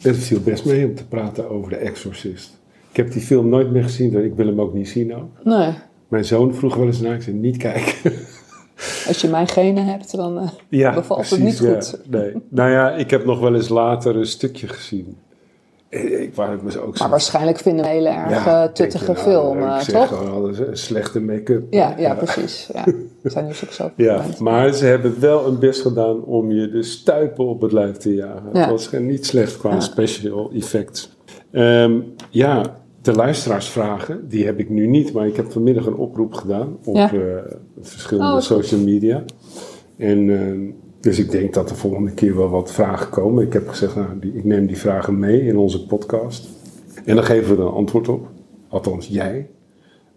het viel best mee om te praten over de Exorcist. Ik heb die film nooit meer gezien, dus ik wil hem ook niet zien ook. Nee, Mijn zoon vroeg wel eens naar, ik zei niet kijken. als je mijn genen hebt, dan eh, Ja, bevalt het niet ja. goed. Nee. Nou ja, ik heb nog wel eens later een stukje gezien. Eh, Ik waar het me ook zo... Maar waarschijnlijk vinden we een hele erg Ja, tuttige nou, film, Ik eh, zeg toch? gewoon alles, een slechte make-up. Ja, ja, precies. Ja. Zijn dus ook zo Ja, maar ze hebben wel een best gedaan om je de stuipen op het lijf te jagen. Ja. Het was niet slecht qua special effects. Ehm, ja, de luisteraarsvragen, die heb ik nu niet, maar ik heb vanmiddag een oproep gedaan op Ja. eh, verschillende Oh, social media. En ehm, dus ik denk dat er volgende keer wel wat vragen komen. Ik heb gezegd, nou, die, ik neem die vragen mee in onze podcast. En dan geven we er een antwoord op. Althans, jij.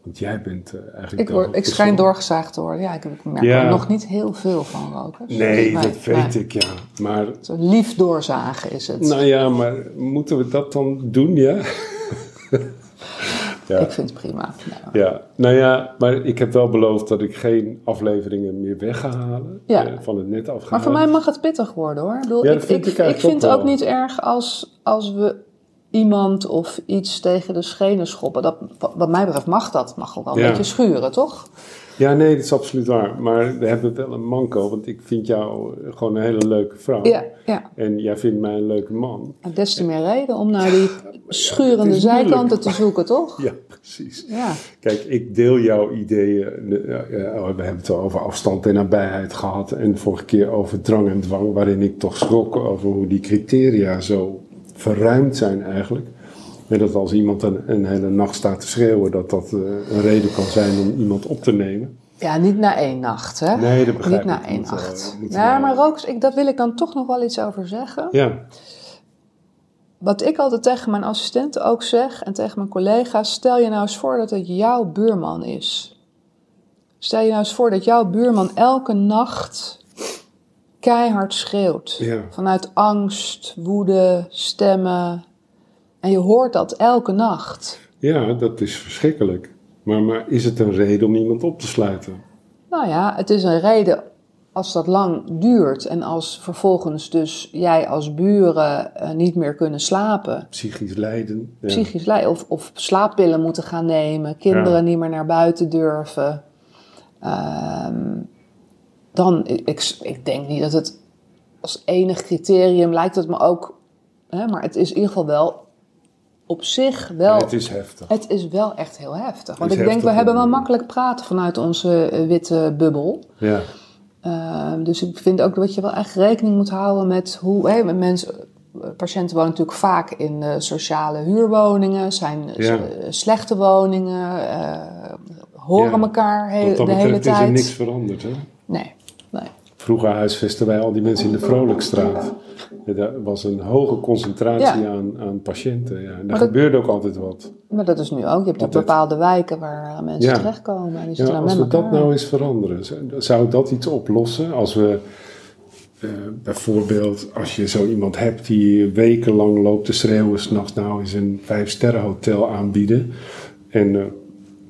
Want jij bent eh, eigenlijk... Ik, de word, ik schijn doorgezaagd te worden. Ja, ik, ik merk Ja. er nog niet heel veel van rokers. Nee, dat weet ik, ja. Maar, Zo lief doorzagen is het. nou ja, maar moeten we dat dan doen, ja? ja. Ik vind het prima. Ja, nou ja, maar ik heb wel beloofd dat ik geen afleveringen meer weg ga halen. Ja. eh, van het net afgehaald. Maar voor mij mag het pittig worden hoor. Ik, bedoel, Ja, ik, dat vind ik, ik eigenlijk ik vind het ook niet erg als, als we iemand of iets tegen de schenen schoppen. Dat, wat mij betreft mag dat. Mag ook wel een beetje schuren, toch? Ja, nee, dat is absoluut waar. Maar we hebben wel een manco, want ik vind jou gewoon een hele leuke vrouw. Ja, ja. En jij vindt mij een leuke man. En Des te meer reden om naar die schurende zijkanten te zoeken, toch? Ja, precies. Ja. Kijk, ik deel jouw ideeën. Eh, eh, we hebben het al over afstand en nabijheid gehad. En de vorige keer over drang en dwang, waarin ik toch schrok over hoe die criteria zo verruimd zijn eigenlijk. Dat als iemand een, een hele nacht staat te schreeuwen, dat dat eh, een reden kan zijn om iemand op te nemen. Ja, niet na één nacht, hè? Nee, dat begrijp Niet ik. na één eh, nacht. moet ja, maar Rooks, ik, dat wil ik dan toch nog wel iets over zeggen. Ja, Wat ik altijd tegen mijn assistenten ook zeg en tegen mijn collega's, stel je nou eens voor dat het jouw buurman is. Stel je nou eens voor dat jouw buurman elke nacht keihard schreeuwt. Ja. Vanuit angst, woede, stemmen. En je hoort dat elke nacht. ja, dat is verschrikkelijk. Maar, maar is het een reden om iemand op te sluiten? Nou ja, het is een reden als dat lang duurt en als vervolgens dus jij als buren eh, niet meer kunnen slapen. Psychisch lijden. Ja. psychisch lijden of, of slaappillen moeten gaan nemen, kinderen Ja. niet meer naar buiten durven. Ehm, dan, ik, ik denk niet dat het als enig criterium lijkt het me ook, hè, maar het is in ieder geval wel op zich wel. Het is heftig. Het is wel echt heel heftig. Want ik denk, we hebben wel makkelijk praten vanuit onze eh, witte bubbel. Ja. Ehm, dus ik vind ook dat je wel echt rekening moet houden met hoe mensen. Patiënten wonen natuurlijk vaak in eh, sociale huurwoningen, zijn eh, Ja. slechte woningen, horen Ja. elkaar he- de hele betreft is er tijd. niks veranderd. Hè? Nee, nee. Vroeger huisvesten wij al die mensen in de Vrolijkstraat. Daar was een hoge concentratie Ja. aan, aan patiënten. Ja. En daar dat- gebeurde ook altijd wat. Maar dat is nu ook. Je hebt ook bepaalde wijken waar eh, mensen Ja. terechtkomen. En die Ja, als we dat nou eens veranderen, zou- dat iets oplossen? Als we eh, bijvoorbeeld, als je zo iemand hebt die wekenlang loopt te schreeuwen, s'nachts nou eens een vijfsterrenhotel aanbieden. En eh,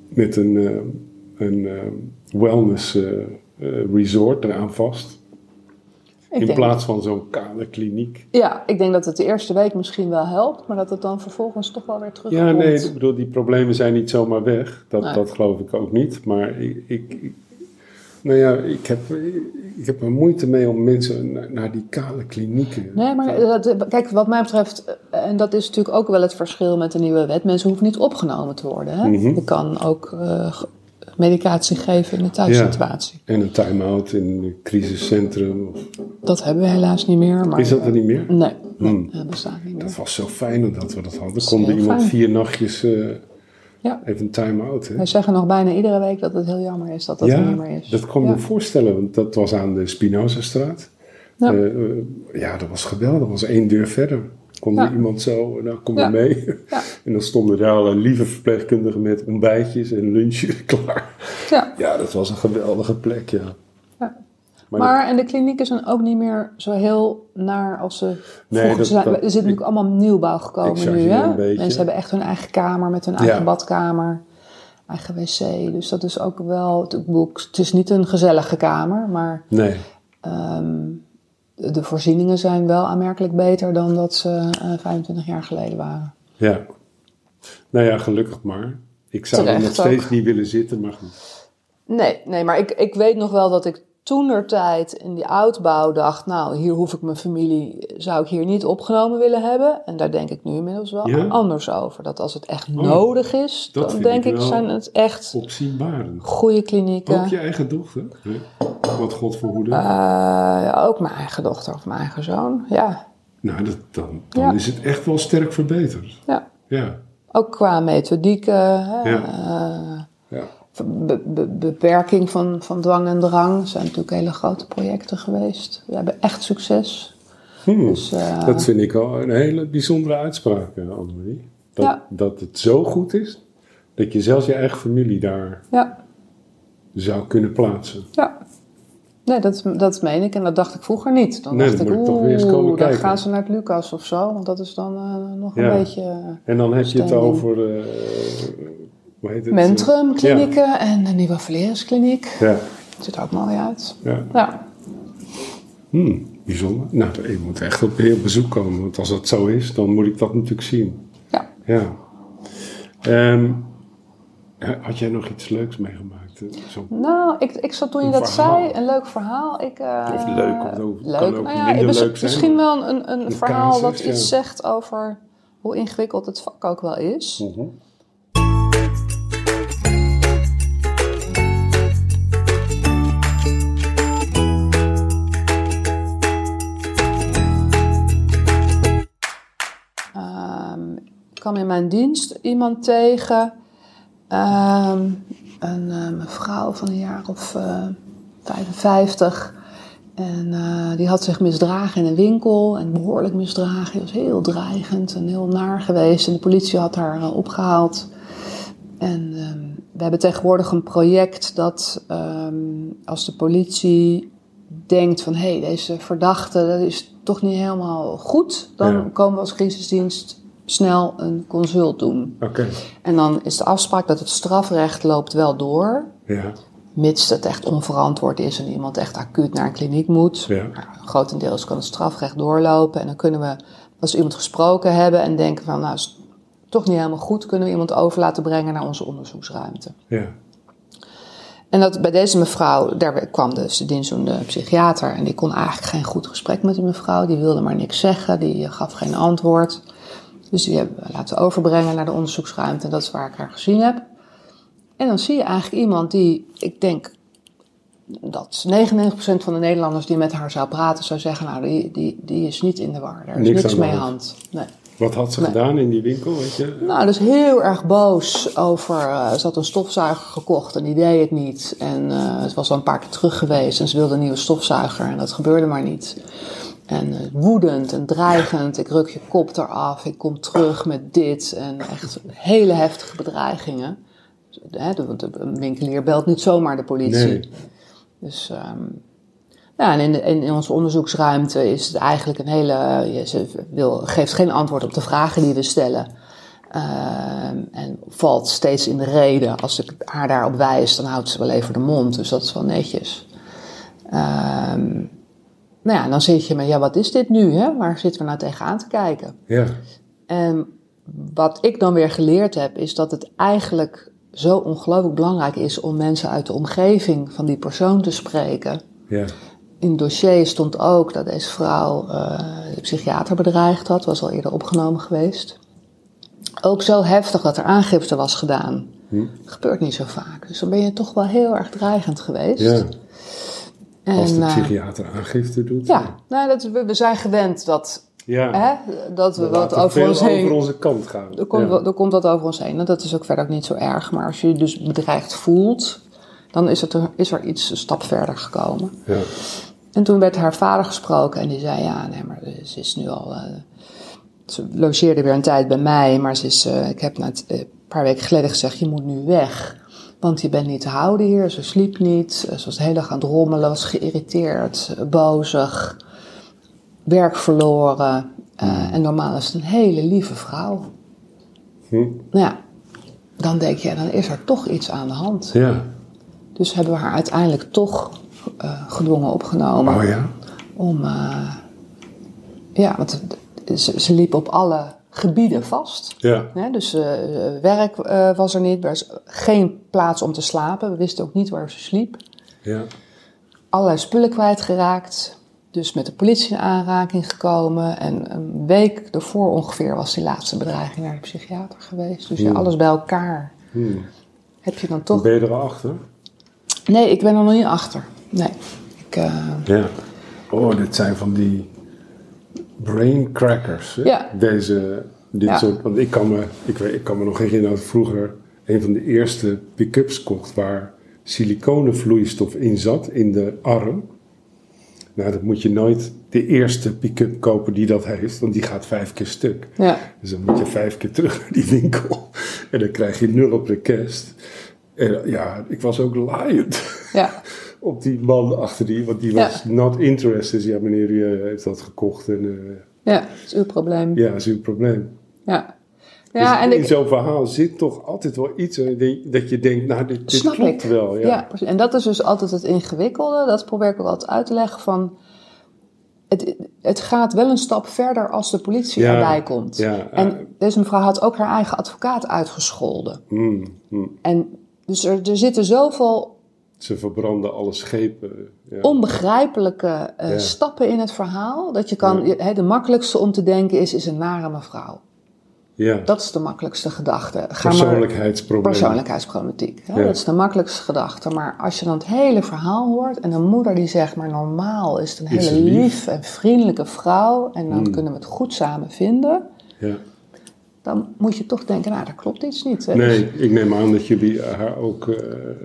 met een, eh, een wellness resort eraan vast. Ik in plaats van zo'n kale kliniek. Ja, ik denk dat het de eerste week misschien wel helpt, maar dat het dan vervolgens toch wel weer terugkomt. Ja, nee, ik bedoel, die problemen zijn niet zomaar weg. Dat, Nee. dat geloof ik ook niet. Maar ik, ik, nou ja, ik heb, ik heb er moeite mee om mensen naar, naar die kale klinieken. Nee, maar dat, kijk, wat mij betreft, eh, en dat is natuurlijk ook wel het verschil met de nieuwe wet, mensen hoeven niet opgenomen te worden. Hè? Mhm. Je kan ook eh, medicatie geven in een thuissituatie. En een time-out in een crisiscentrum. Dat hebben we helaas niet meer. Maar, is dat er niet meer? Nee, nee Hmm. dat bestaat niet meer. Dat was zo fijn dat we dat hadden. Konden heel iemand fijn. vier nachtjes eh, Ja. even een time-out. Hè? Wij zeggen nog bijna iedere week dat het heel jammer is dat dat er ja, niet meer is. dat kon ik ja. me voorstellen. Want dat was aan de Spinoza-straat. Ja. Eh, eh, ja, dat was geweldig. Dat was één deur verder. Kon Ja. er iemand zo, nou kom je mee. Ja. En dan stonden daar al lieve verpleegkundigen met ontbijtjes en lunchjes klaar. Ja. Ja, dat was een geweldige plek, ja. Ja. Maar, Maar, en de klinieken zijn ook niet meer zo heel naar als ze vroeger dat- zijn. dat- er zit natuurlijk allemaal nieuwbouw gekomen nu. Hè? Mensen hebben echt hun eigen kamer met hun Ja. eigen badkamer, eigen wc. Dus dat is ook wel. Bedoel, Het is niet een gezellige kamer, maar nee, ehm, de, voorzieningen zijn wel aanmerkelijk beter dan dat ze eh, 25 jaar geleden waren. ja. Nou ja, gelukkig maar. Ik zou er nog steeds ook. niet willen zitten, maar goed. Nee, nee maar ik, ik weet nog wel dat ik toenertijd in die oudbouw dacht... nou, hier hoef ik mijn familie, zou ik hier niet opgenomen willen hebben. En daar denk ik nu inmiddels wel Ja? anders over. Dat als het echt Oh, nodig is, dan denk ik zijn het echt goede klinieken. Ook je eigen dochter? Wat God verhoede. Ja, ook mijn eigen dochter of mijn eigen zoon, ja. nou, dat, dan, dan ja. is het echt wel sterk verbeterd. ja. Ja, Ook qua methodieken, hè, Ja. eh, ja. Be- be- beperking van, van dwang en drang. zijn natuurlijk hele grote projecten geweest. We hebben echt succes. Hmm. Dus, eh, Dat vind ik al een hele bijzondere uitspraak, eh, Annemarie. Dat, Ja. dat het zo goed is Dat je zelfs je eigen familie daar Ja, zou kunnen plaatsen. ja. Nee, dat, dat meen ik. En dat dacht ik vroeger niet. Dan Nee, dacht dan ik, moet ik toch weer eens oeh, komen dan kijken. gaan ze naar het Lucas of zo. Want dat is dan eh, nog een beetje... En dan heb je het over, hoe heet het? Mentrum, Ja. klinieken en de Nieuwe Valeriuskliniek. Ja, Dat ziet er ook mooi uit. ja. Ja. Hmm, bijzonder. Nou, ik moet echt op heel bezoek komen, want als dat zo is, dan moet ik dat natuurlijk zien. Ja. Ja. Ehm, had jij nog iets leuks meegemaakt? eh, Zo, Nou, ik, ik zat toen je dat verhaal. zei, een leuk verhaal. Ik, eh, Of leuk, of ook- leuk. kan ook nou ja, minder leuk zijn, Misschien wel een, een, Een verhaal casus, dat ja. iets zegt over hoe ingewikkeld het vak ook wel is. Mhm. Kwam in mijn dienst iemand tegen, ehm, een eh, mevrouw van een jaar of eh 55. En eh, die had zich misdragen in een winkel en behoorlijk misdragen. Die was heel dreigend en heel naar geweest. En de politie had haar eh, opgehaald. En ehm, we hebben tegenwoordig een project dat ehm, als de politie denkt van hé, hey, deze verdachte dat is toch niet helemaal goed, dan Ja. komen we als crisisdienst snel een consult doen. Oké, En dan is de afspraak dat het strafrecht loopt wel door, ja. mits het echt onverantwoord is en iemand echt acuut naar een kliniek moet. Ja. Nou, grotendeels kan het strafrecht doorlopen en dan kunnen we, als we iemand gesproken hebben en denken van nou is toch niet helemaal goed, kunnen we iemand over laten brengen naar onze onderzoeksruimte. ja. En dat, bij deze mevrouw, daar kwam dus de dienstdoende psychiater. En die kon eigenlijk geen goed gesprek met die mevrouw. Die wilde maar niks zeggen, die gaf geen antwoord. Dus die hebben we laten overbrengen naar de onderzoeksruimte. En dat is waar ik haar gezien heb. En dan zie je eigenlijk iemand die, ik denk dat 99% van de Nederlanders die met haar zou praten, zou zeggen: Nou, die, die, die is niet in de war. Daar is Niks niks, aan de mee hand. hand. Nee. Wat had ze Nee. gedaan in die winkel, weet je? Nou, dus heel erg boos over. eh, ze had een stofzuiger gekocht en die deed het niet. En eh het was al een paar keer terug geweest en ze wilde een nieuwe stofzuiger en dat gebeurde maar niet. En eh, woedend en dreigend. Ik ruk je kop eraf, ik kom terug met dit. En echt hele heftige bedreigingen. Een winkelier belt niet zomaar de politie. Nee. Dus, ja, en in, de- in, onze onderzoeksruimte is het eigenlijk een hele. ja, ze wil, geeft geen antwoord op de vragen die we stellen. Ehm, en valt steeds in de reden. Als ik haar daarop wijs, dan houdt ze wel even de mond. Dus dat is wel netjes. Ehm, nou ja, dan zit je met, ja, wat is dit nu? Hè? Waar zitten we nou tegenaan te kijken? Ja, En wat ik dan weer geleerd heb, is dat het eigenlijk zo ongelooflijk belangrijk is om mensen uit de omgeving van die persoon te spreken. ja. In het dossier stond ook dat deze vrouw eh, de psychiater bedreigd had, was al eerder opgenomen geweest. Ook zo heftig dat er aangifte was gedaan. Hm. Dat gebeurt niet zo vaak. Dus dan ben je toch wel heel erg dreigend geweest. ja. Als de eh, psychiater aangifte doet. ja, nou, dat, we, we zijn gewend dat, ja. hè, dat we We wat over ons heen over onze kant gaan. Er komt, ja. er komt wat over ons heen. En dat is ook verder ook niet zo erg. Maar als je je dus bedreigd voelt, dan is, het er, is er iets een stap verder gekomen. Ja. En toen werd haar vader gesproken en die zei: Ja, nee, maar ze is nu al. eh, ze logeerde weer een tijd bij mij, maar ze is, eh, ik heb net een paar weken geleden gezegd: Je moet nu weg. Want je bent niet te houden hier. Ze sliep niet. Ze was de hele dag aan het rommelen, was geïrriteerd, bozig, werk verloren. Eh, en normaal is het een hele lieve vrouw. Hm. Nou ja, dan denk je, dan is er toch iets aan de hand. ja. Dus hebben we haar uiteindelijk toch eh, gedwongen opgenomen. Oh ja? Om, eh, ja, want ze, ze liep op alle gebieden vast. Ja. Hè, dus eh, werk eh, was er niet, er was geen plaats om te slapen. We wisten ook niet waar ze sliep. Ja. Allerlei spullen kwijtgeraakt. Dus met de politie in aanraking gekomen. En een week ervoor ongeveer was die laatste bedreiging naar de psychiater geweest. Dus ja, alles bij elkaar Hm. heb je dan toch... Ben je er al achter? Nee, ik ben er nog niet achter. Nee. Ik, eh, Ja. Oh, dit zijn van die brain crackers. Hè? Ja. Deze, dit Ja. soort, want ik kan, me, ik, weet, ik kan me nog herinneren dat vroeger een van de eerste pick-ups kocht waar siliconenvloeistof in zat, in de arm. Nou, dat moet je nooit de eerste pick-up kopen die dat heeft, want die gaat vijf keer stuk. ja. Dus dan moet je vijf keer terug naar die winkel. En dan krijg je nul op de kerst. En ja, ik was ook laaiend Ja, op die man achter die, want die was not interested. Ja, meneer, u eh, heeft dat gekocht en eh, ja, dat is uw probleem. ja, is uw probleem. Ja, ja dus en in ik, zo'n verhaal zit toch altijd wel iets dat je denkt, nou, dit, dit klopt ik. wel. Ja. Ja. precies. En dat is dus altijd het ingewikkelde. Dat probeer ik ook altijd uit te leggen van... Het, het gaat wel een stap verder als de politie Ja, erbij komt. ja, en deze mevrouw had ook haar eigen advocaat uitgescholden. Mm, mm. En dus er, er zitten zoveel Ze verbranden alle schepen. Ja. onbegrijpelijke eh, Ja. stappen in het verhaal. Dat je kan, Ja. de makkelijkste om te denken is, is een nare mevrouw. ja. Dat is de makkelijkste gedachte. Ga Persoonlijkheidsprobleem. persoonlijkheidsproblematiek. Hè? Dat is de makkelijkste gedachte. Maar als je dan het hele verhaal hoort en een moeder die zegt, maar normaal is het een hele lief en vriendelijke vrouw en dan Hmm. kunnen we het goed samen vinden, Ja. Dan moet je toch denken, nou, daar klopt iets niet. Hè? Nee, ik neem aan dat jullie haar ook eh,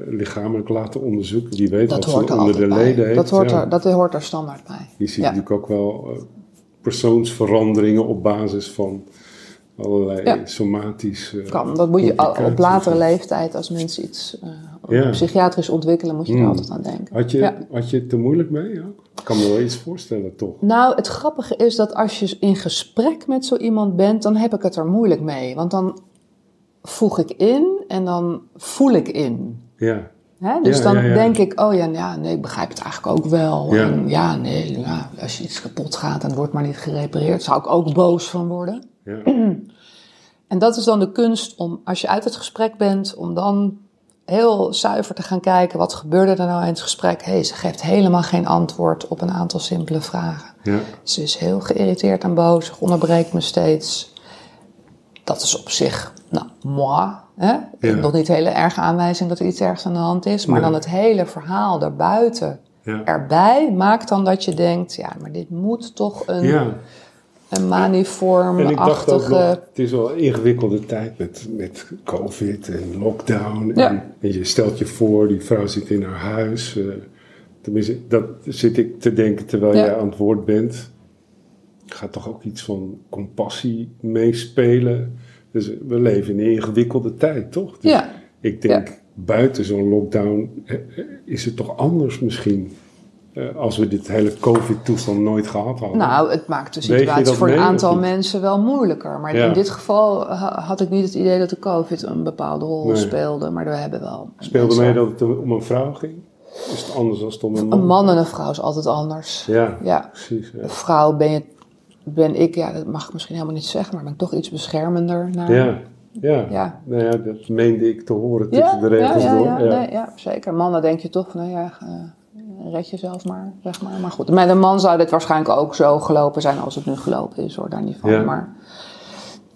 lichamelijk laten onderzoeken. Wie weet dat wat ze er onder de bij. leden heeft. dat, hoort ja. er, dat hoort er standaard bij. Je ziet Ja. natuurlijk ook wel eh, persoonsveranderingen op basis van allerlei Ja. somatische Kan. Dat moet je op latere leeftijd, als mensen iets eh, Ja. psychiatrisch ontwikkelen, moet je er Hmm. altijd aan denken. Had je, Ja. had je het te moeilijk mee ook? Ik kan me wel iets voorstellen, toch? Nou, het grappige is dat als je in gesprek met zo iemand bent, dan heb ik het er moeilijk mee. Want dan voeg ik in en dan voel ik in. Ja, Hè? Dus Ja, dan ja, ja. denk ik, oh ja, ja, nee, ik begrijp het eigenlijk ook wel. Ja. En ja, nee, ja, als je iets kapot gaat en het wordt maar niet gerepareerd, zou ik ook boos van worden. Ja. En dat is dan de kunst om, als je uit het gesprek bent, om dan heel zuiver te gaan kijken, wat gebeurde er nou in het gesprek? Hé, hey, ze geeft helemaal geen antwoord op een aantal simpele vragen. ja. Ze is heel geïrriteerd en boos, ze onderbreekt me steeds. Dat is op zich, nou, moi. Hè? Ja. Nog niet een hele erge aanwijzing dat er iets ergs aan de hand is. Maar Nee. dan het hele verhaal daarbuiten Ja. erbij maakt dan dat je denkt... ja, maar dit moet toch een, ja. een En ik dacht ook maniformachtige... nog, het is wel een ingewikkelde tijd met, met covid en lockdown. Ja. En, en je stelt je voor, die vrouw zit in haar huis. eh, tenminste, dat zit ik te denken terwijl Ja. jij aan het woord bent. Gaat toch ook iets van compassie meespelen? Dus we leven in een ingewikkelde tijd, toch? Dus Ja. ik denk, buiten zo'n lockdown eh, eh, is het toch anders misschien... eh, als we dit hele covid-toestand nooit gehad hadden. Nou, het maakt de situatie voor een mee aantal mensen wel moeilijker. Maar Ja. in dit geval ha- had ik niet het idee dat de COVID een bepaalde rol Nee. speelde. Maar we hebben wel. Speelde mee dat het om een vrouw ging? Is het anders dan het om een man? Een man en een vrouw is altijd anders. Ja, Ja. precies. Ja. Een vrouw ben, je, ben ik, ja, dat mag ik misschien helemaal niet zeggen, maar ben ik toch iets beschermender naar. Ja, ja. Ja. Nou ja, dat meende ik te horen ja, tussen de regels ja, ja, door. ja, Ja. Nee, ja, zeker. Mannen denk je toch, nou ja, eh, red jezelf maar, zeg maar. Maar goed, met een man zou dit waarschijnlijk ook zo gelopen zijn als het nu gelopen is, hoor, daar niet van. Ja. Maar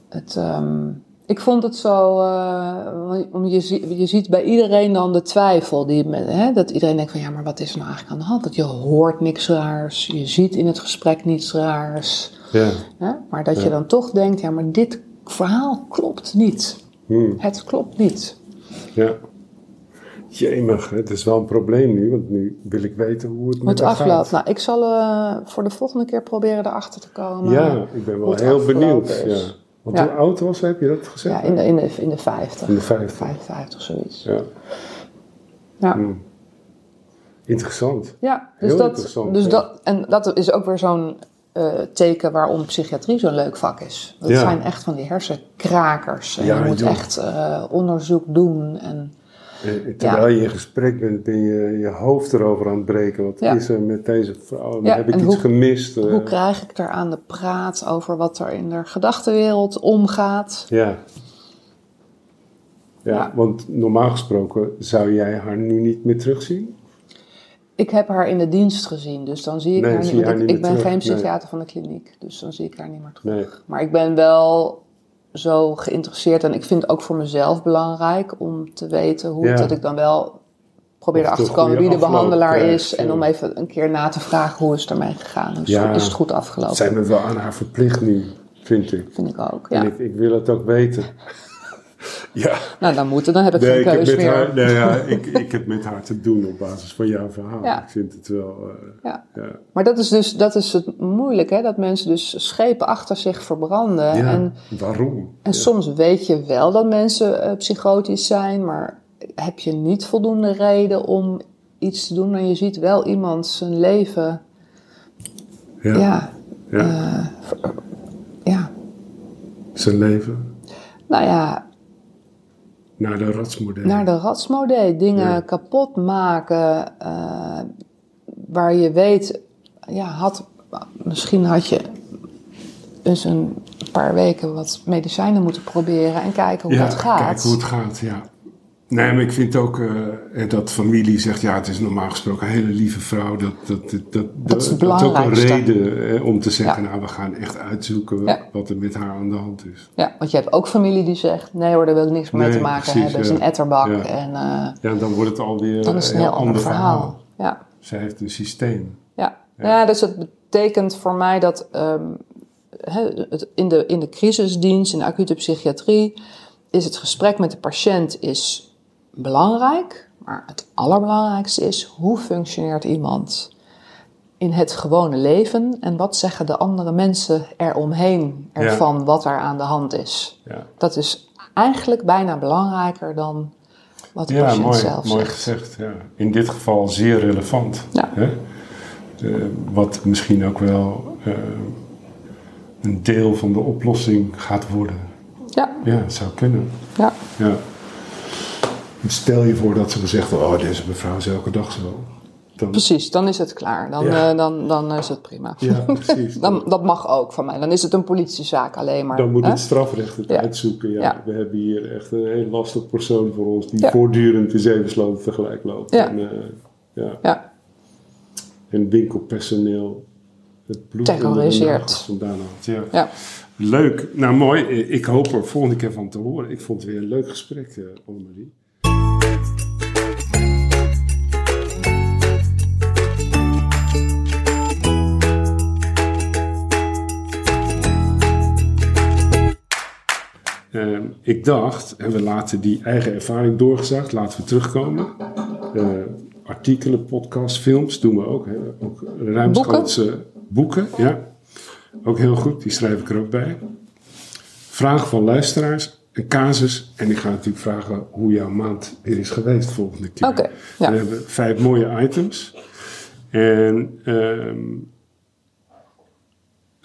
het, ehm, ik vond het zo, eh, om je, je ziet bij iedereen dan de twijfel, die hè, dat iedereen denkt van, ja, maar wat is er nou eigenlijk aan de hand? Dat je hoort niks raars, je ziet in het gesprek niets raars. Ja. Hè? Maar dat je dan toch denkt, ja, maar dit verhaal klopt niet. Hmm. Het klopt niet. ja. Jemig, het is wel een probleem nu, want nu wil ik weten hoe het met het afloopt. Nou, ik zal eh, voor de volgende keer proberen erachter te komen. ja, ik ben wel heel benieuwd. Ja. Want Ja. hoe oud was heb je dat gezegd? Ja, in de, in de, in de 50. In de 50. 55, zoiets. Ja. Ja. Hmm. Interessant. Ja, dus, Heel dat, interessant, dus dat, en dat is ook weer zo'n eh, teken waarom psychiatrie zo'n leuk vak is. Dat Ja. zijn echt van die hersenkrakers. En Ja, je moet joh. echt eh, onderzoek doen. En, En terwijl je in gesprek bent, ben je je hoofd erover aan het breken. Wat is er met deze vrouw? Heb ik iets hoe- gemist? Eh, Hoe krijg ik daar aan de praat over wat er in de gedachtenwereld omgaat? Ja. ja. Ja. want normaal gesproken zou jij haar nu niet meer terugzien? Ik heb haar in de dienst gezien, dus dan zie ik Nee, haar niet. zie haar ik, niet ik meer ben terug, geen nee. psychiater van de kliniek, dus dan zie ik haar niet meer terug. Nee. Maar ik ben wel zo geïnteresseerd en ik vind het ook voor mezelf belangrijk om te weten hoe Ja. dat ik dan wel probeer erachter te komen wie de behandelaar is en om even een keer na te vragen hoe is het ermee gegaan. Dus Ja. is het goed afgelopen? Zijn we wel aan haar verplicht nu, vind ik. Vind ik ook. En Ja. ik, ik wil het ook weten. Ja. Nou, dan moet het, dan heb ik Nee, geen ik heb, keus met meer. haar, nee, ja, ik, ik heb met haar te doen op basis van jouw verhaal. Ja. Ik vind het wel... eh, Ja. ja. Maar dat is dus dat is het moeilijk, hè? dat mensen dus schepen achter zich verbranden. Ja, En, waarom? en soms weet je wel dat mensen eh, psychotisch zijn, maar heb je niet voldoende reden om iets te doen. En je ziet wel iemand zijn leven, Ja. ja, Ja. eh, ja. Zijn leven nou ja, naar de ratsmodel. naar de ratsmodee. Dingen Ja. kapot maken. eh, waar je weet, ja, had, misschien had je eens een paar weken wat medicijnen moeten proberen en kijken hoe ja, dat gaat. Kijk hoe het gaat, ja. Nee, maar ik vind ook eh, dat familie zegt, ja, het is normaal gesproken een hele lieve vrouw. Dat, dat, dat, dat, Dat is dat ook een reden eh, om te zeggen, Ja. nou, we gaan echt uitzoeken Ja. wat er met haar aan de hand is. Ja, want je hebt ook familie die zegt, nee hoor, daar wil ik niks meer mee te maken precies, hebben. Het is een etterbak. Ja. En eh, Ja, dan wordt het alweer dan is het een heel ander verhaal. Ja. Zij heeft een systeem. Ja. Ja. dus het betekent voor mij dat ehm, in, de, in de crisisdienst, in de acute psychiatrie, is het gesprek met de patiënt is belangrijk. Maar het allerbelangrijkste is, hoe functioneert iemand in het gewone leven? En wat zeggen de andere mensen eromheen ervan wat er aan de hand is? Ja, Dat is eigenlijk bijna belangrijker dan wat de ja patiënt mooi, zelf mooi zegt. gezegd. Ja. In dit geval zeer relevant. Hè? Wat misschien ook wel eh, een deel van de oplossing gaat worden. Ja, Ja, het zou kunnen. ja. Ja. Stel je voor dat ze gezegd hebben, oh, deze mevrouw is elke dag zo. Dan, Precies, dan is het klaar. Dan, Ja. eh, dan, dan is het prima. ja, precies. Dan, dat mag ook van mij. Dan is het een politiezaak alleen maar. Dan moet hè? het strafrecht het Ja. uitzoeken. Ja. Ja. We hebben hier echt een heel lastig persoon voor ons die voortdurend in zeven sloten tegelijk loopt. Ja. En, eh, ja. Ja, en winkelpersoneel het bloed Terroriseert. vandaan ja. Leuk. Nou, mooi. Ik hoop er volgende keer van te horen. Ik vond het weer een leuk gesprek, eh Annemarie. Ehm, ik dacht, en we laten die eigen ervaring doorgezakt, laten we terugkomen. Eh, artikelen, podcasts, films doen we ook. Hè. Ook ruimschoots boeken, ja. Ook heel goed, die schrijf ik er ook bij. Vragen van luisteraars, een casus. En ik ga natuurlijk vragen hoe jouw maand weer is geweest volgende keer. Oké, ja. We hebben vijf mooie items. En ehm,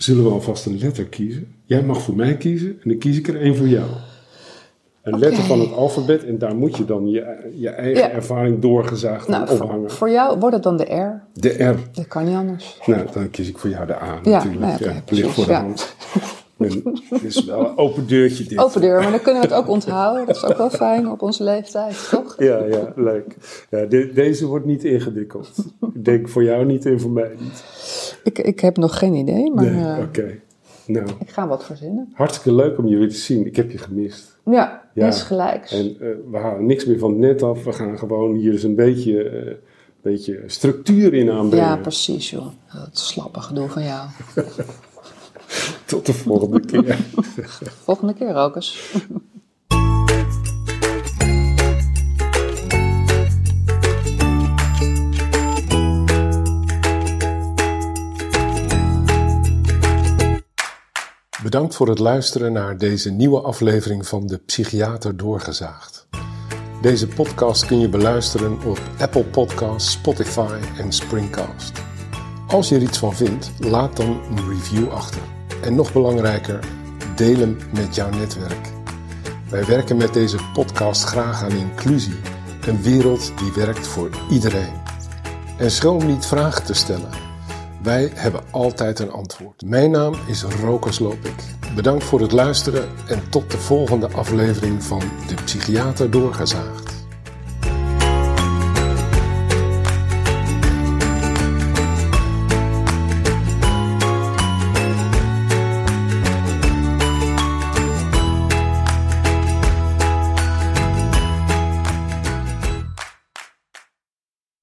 zullen we alvast een letter kiezen? Jij mag voor mij kiezen en dan kies ik er één voor jou. Een letter van het alfabet en daar moet je dan je, je eigen Ja. ervaring doorgezaagd Nou, aan voor, ophangen. voor jou wordt het dan de R. De R. Dat kan niet anders. Nou, dan kies ik voor jou de A Ja, natuurlijk. nou, ja, ligt voor de hand. Het is wel een open deurtje dit. Open deur, maar dan kunnen we het ook onthouden. Dat is ook wel fijn op onze leeftijd, toch? Ja, ja, leuk. Ja, de- deze wordt niet ingewikkeld. ik denk voor jou niet en voor mij niet. Ik, ik heb nog geen idee, maar Nee, eh, oké. Nou, ik ga wat verzinnen. hartstikke leuk om je weer te zien. Ik heb je gemist. Ja, Ja. is gelijks. En eh, we halen niks meer van het net af. We gaan gewoon hier eens een beetje, eh, beetje structuur in aanbrengen. Ja, precies, joh. Dat slappe gedoe van jou. Tot de volgende keer. Volgende keer ook eens. Bedankt voor het luisteren naar deze nieuwe aflevering van De Psychiater Doorgezaagd. Deze podcast kun je beluisteren op Apple Podcasts, Spotify en Springcast. Als je er iets van vindt, laat dan een review achter. En nog belangrijker, deel hem met jouw netwerk. Wij werken met deze podcast graag aan inclusie, een wereld die werkt voor iedereen. En schroom niet vragen te stellen. Wij hebben altijd een antwoord. Mijn naam is Rokas Lopik. Bedankt voor het luisteren en tot de volgende aflevering van De Psychiater Doorgezaagd.